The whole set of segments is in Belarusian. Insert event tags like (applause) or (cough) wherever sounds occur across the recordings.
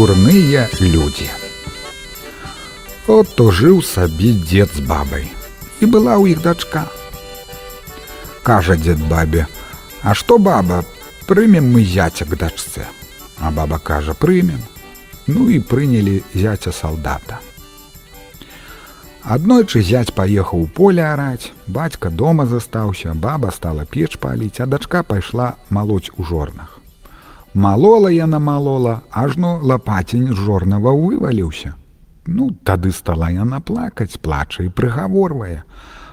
дурныя людзі. От то жыў сабе дзед з бабай. І была ў іх дачка. Кажа дзед бабе: « А што баба, прымем мы зяця к дачце. А баба кажа: прымем. Ну і прынялі зяця салдата. Аднойчы зяць паехаў у поле араць, бацька дома застаўся, баба стала печ паліць, а дачка пайшла малоць у жорнах. Малола яна малола, ажно лапацень з жорнава вываліўся. Ну, тады стала яна плакаць, плача і прыгаворвае.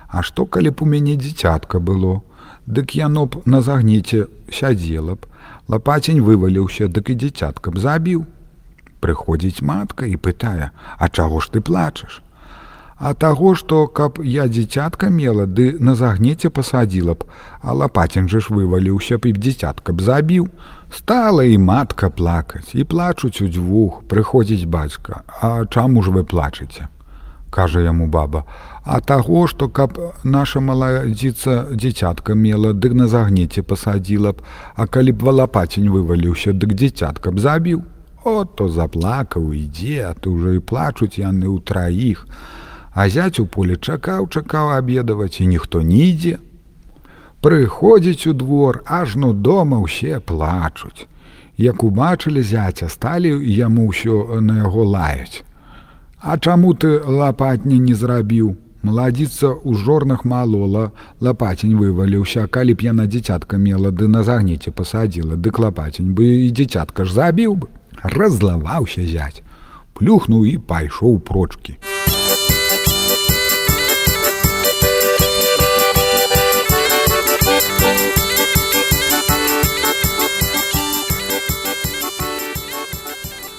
А што калі б у мяне дзіцятка было, Дык яно б на загніце сядзела б, лапацень вываліўся, дык і дзіцятка б забіў. Прыходзіць матка і пытае: « А чаго ж ты плачаш? А таго, што каб я дзіцятка мела, ды на загнеце пасадзіла б, а лапацень жа ж вываліўся б і дзіцятка б забіў. Стала і матка плакаць і плачуць удзвюх, прыходзіць бацька, А чаму ж вы плачыце? кажа яму баба, а таго, што каб наша маладзіца дзіцятка мела, дык на загнеце пасадзіла б, а калі б валапацень вываліўся, дык дзіцятка б забіў. О, то заплакаў ідзе, а то ўжо і плачуць яны ў траіх. А зяць у поле чакаў, чакаў абедаваць і ніхто не ідзе. Прыходзіць у двор, ажно дома ўсе плачуць. Як убачылі зяця, сталі яму ўсё на яго лаяць. А чаму ты лапатня не зрабіў? Маладзіца ў жорнах малола, лапацень вываліўся, калі б яна дзіцятка мела ды на загнеце пасадзіла, дык лапацень бы і дзіцятка ж забіў бы. Разлаваўся зяць, плюхнуў і пайшоў прочкі.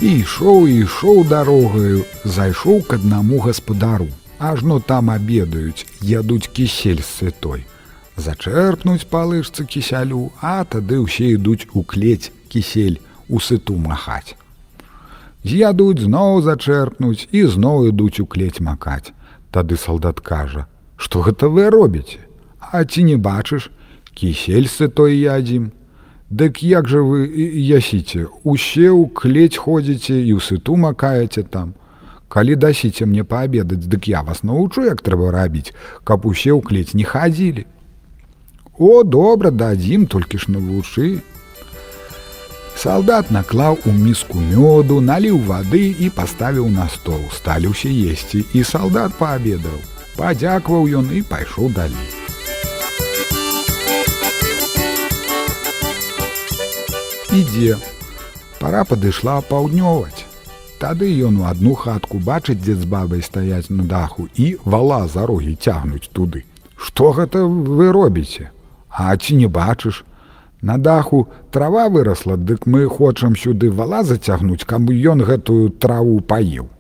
Ішоў і ішоў дарогаю, зайшоў к аднаму гаспадару. Ажно там абедаюць, ядуць кісель з сытой. Зачэрпнуць палышцы кісялю, а тады ўсе ідуць у клець кісель у сыту махаць. З'ядуць зноў зачэрпнуць і зноў ідуць у клець макаць. Тады салдат кажа: « Што гэта вы робіце? А ці не бачыш, кісель сытой ядзім, Дык як жа вы ясіце, усе ў клець ходзіце і ў сыту макаеце там. Калі дасіце мне паабедаць, дык я вас навучу, як трэба рабіць, каб усе ў клець не хадзілі. О, добра, дадзім толькі ж навучы. Салдат наклаў у міску мёду, наліў вады і паставіў на стол, сталі ўсе есці, і салдат паабедаў. Падзякваў ён і пайшоў далей. Ідзе. Пара падышла паўднёваць. Тады ён у адну хатку бачыць, дзе з бабай стаяць на даху і вала за рогі цягнуць туды. Што гэта вы робіце? А ці не бачыш? На даху трава вырасла, дык мы хочам сюды вала зацягнуць, каб ён гэтую траву паіў.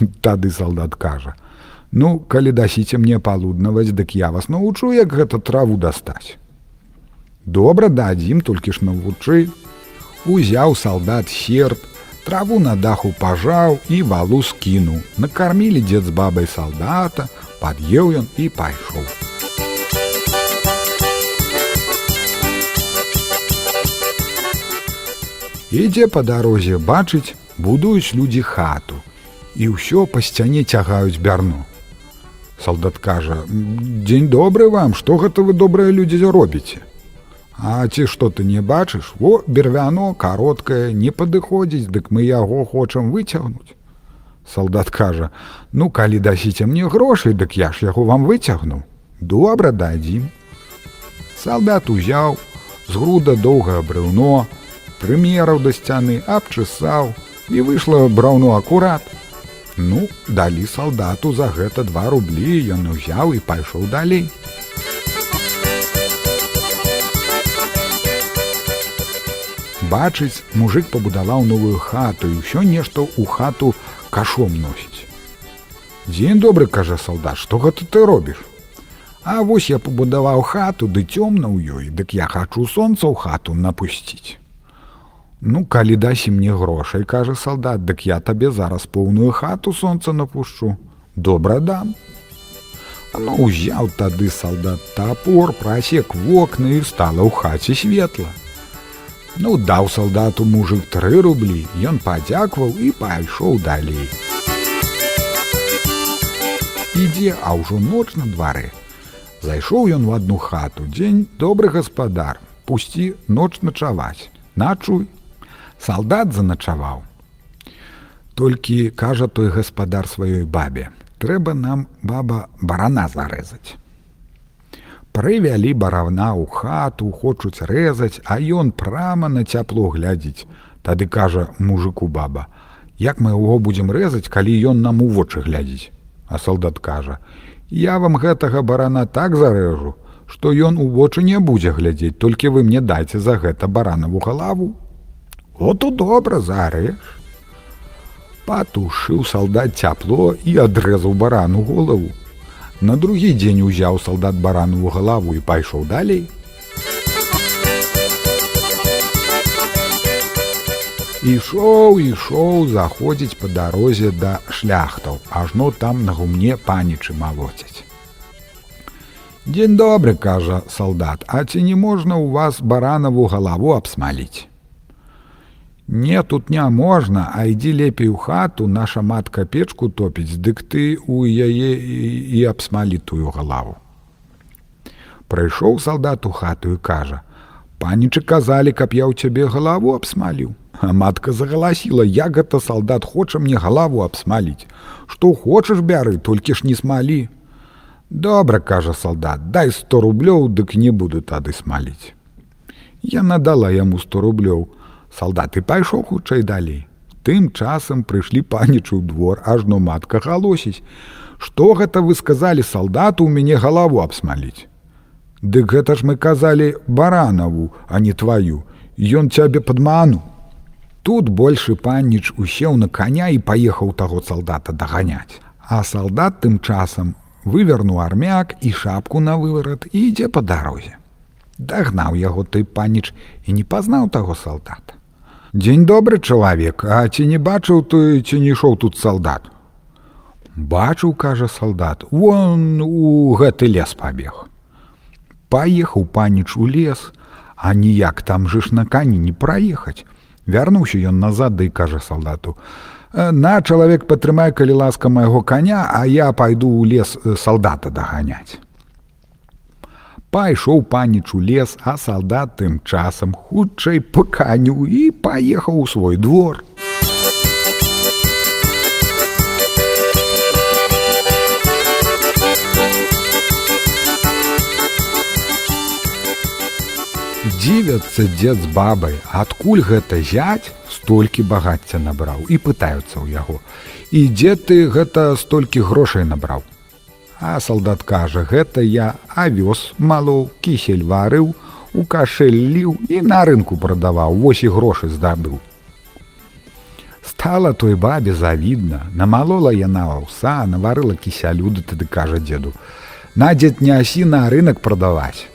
(laughs) Тады салдат кажа: « Ну, калі дасіце мне палуднаваць, дык я вас навучу, як гэта траву дастаць. Добра дадзім толькі ж навучы, Узяў салдат серп, траву на даху пажаў і валу скінуў. Накармілі дзед з бабай салдата, пад'еў ён і пайшоў. Ідзе па дарозе бачыць, будуюць людзі хату. І ўсё па сцяне цягаюць бярну. Салдат кажа: « Дзень добры вам, што гэта вы добрыя людзі робіце. А ці што ты не бачыш, во бервяно кароткае не падыходзіць, дык мы яго хочам выцягнуць. Салдат кажа: « Ну, калі дасіце мне грошай, дык я ж яго вам выцягну. Добра дадзім. Салдат узяў, з груда доўгае брыўно, прымераў да сцяны, абчысаў і выйшла браўно акурат. Ну, далі салдату за гэта два рублі ён узяў і пайшоў далей. Бачыць, мужик пабудаваў новую хату і ўсё нешта ў хату кашом носіць. Дзень добры кажа салдат, што гэта ты робіш? А вось я пабудаваў хату ды цёмна ў ёй, дык я хачу сонца ў хату напусціць. Ну калі дасі мне грошай, кажа салдат, дык я табе зараз поўную хату сонца напушчу. Добра дам. Ну узяў тады салдат тапор, прасек вокны і стала ў хаце светла. Ну, даў салдату мужык тры рублі, Ён падзякваў і пайшоў далей. Ідзе, а ўжо ноч на дварэ. Зайшоў ён у одну хату. Дзень добры гаспадар, пусці ноч начаваць. Начуй. Салдат заначаваў. Толькі кажа той гаспадар сваёй бабе: трэба нам баба барана зарэзаць. Прывялі баравна ў хату, хочуць рэзаць, а ён прама на цяпло глядзіць. Тады кажа мужику баба: Як мы яго будзем рэзаць, калі ён нам у вочы глядзіць. А солдат кажа: Я вам гэтага барана так зарэжу, што ён у вочы не будзе глядзець, толькі вы мне дайце за гэта баранаву галаву. От у добра зарэж. Патушыў салдат цяпло і адрэзаў барану голову. На другі дзень узяў салдат барану ў галаву і пайшоў далей. Ішоў, ішоў, заходзіць па дарозе да шляхтаў, ажно там на гумне панічы малоцяць. Дзень добры, кажа салдат, а ці не можна ў вас баранаву галаву абсмаліць. Не тут не можна, а ідзі лепей у хату, наша матка печку топіць, дык ты у яе і, і абсмалі тую галаву. Прыйшоў салдат у хату і кажа: « Панічы казалі, каб я ў цябе галаву абсмаліў. А матка загаласіла, як гэта салдат хоча мне галаву абсмаліць. Што хочаш бяры, толькі ж не смалі. Добра, кажа салдат, дай 100 рублёў, дык не буду тады смаліць. Я надала яму 100 рублёў, Салдаты пайшоў хутчэй далей. Тым часам прыйшлі панічу ў двор, ажно матка галосіць. Што гэта вы сказалі салдату ў мяне галаву абсмаліць. Дык гэта ж мы казалі баранаву, а не тваю. Ён цябе падману. Тут большы панніч усеў на коня і паехаў таго салдата даганяць. А салдат тым часам вывернуў армяк і шапку на выварат і ідзе па дарозе. Дагнаў яго той паніч і не пазнаў таго салдата. Дзень добры чалавек, а ці не бачыў ты ці не ішоў тут салдат. Бачыў, кажа салдат, вон у гэты лес пабег. Паехаў паніч у лес, а ніяк там жыш на кані не праехаць. Вярнуўся ён назад ды кажа салдату: «Э, На чалавек падтрымай, калі ласка майго каня, а я пайду ў лес э, салдата даганяць. Пайшоў паніч у лес, а салдат тым часам хутчэй паканю і паехаў у свой двор. Дзівяцца дзед з бабай, адкуль гэта зяць столькі багацця набраў і пытаюцца ў яго. І дзе ты гэта столькі грошай набраў. А салдат кажа: гэта я авёс малоў, кісель варыў, у кашель ліў і на рынку прадаваў, вось і грошы здабыў. Стала той бабе завідна, намалола яна аўса, наварыла кісялюды, тады кажа дзеду: На дзед нясі на рынок прадаваць.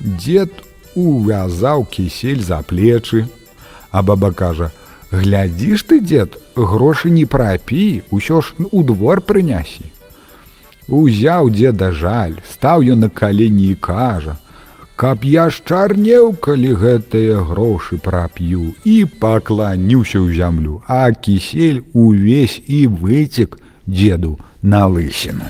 Дед увязаў кісель за плечы, а баба кажа: « Глядзіш ты, дзед, грошы не прапі, усё ж у двор прынясі. Узяў дзеда жаль, стаў ён на калені і кажа: Каб я шчарнеў, калі гэтыя грошы прап'ю і пакланіўся ў зямлю, а кісель увесь і выцек дзеду на лысіну.